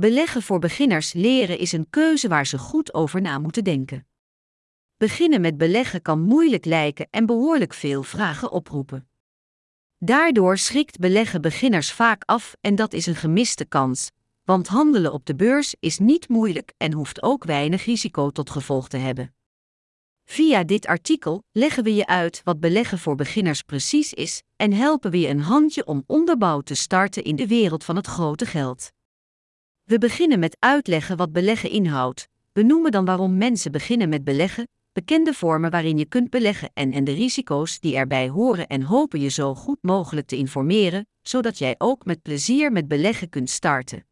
Beleggen voor beginners leren is een keuze waar ze goed over na moeten denken. Beginnen met beleggen kan moeilijk lijken en behoorlijk veel vragen oproepen. Daardoor schrikt beleggen beginners vaak af en dat is een gemiste kans, want handelen op de beurs is niet moeilijk en hoeft ook weinig risico tot gevolg te hebben. Via dit artikel leggen we je uit wat beleggen voor beginners precies is en helpen we je een handje om onderbouwd te starten in de wereld van het grote geld. We beginnen met uitleggen wat beleggen inhoudt, benoemen dan waarom mensen beginnen met beleggen, bekende vormen waarin je kunt beleggen en, en de risico's die erbij horen en hopen je zo goed mogelijk te informeren, zodat jij ook met plezier met beleggen kunt starten.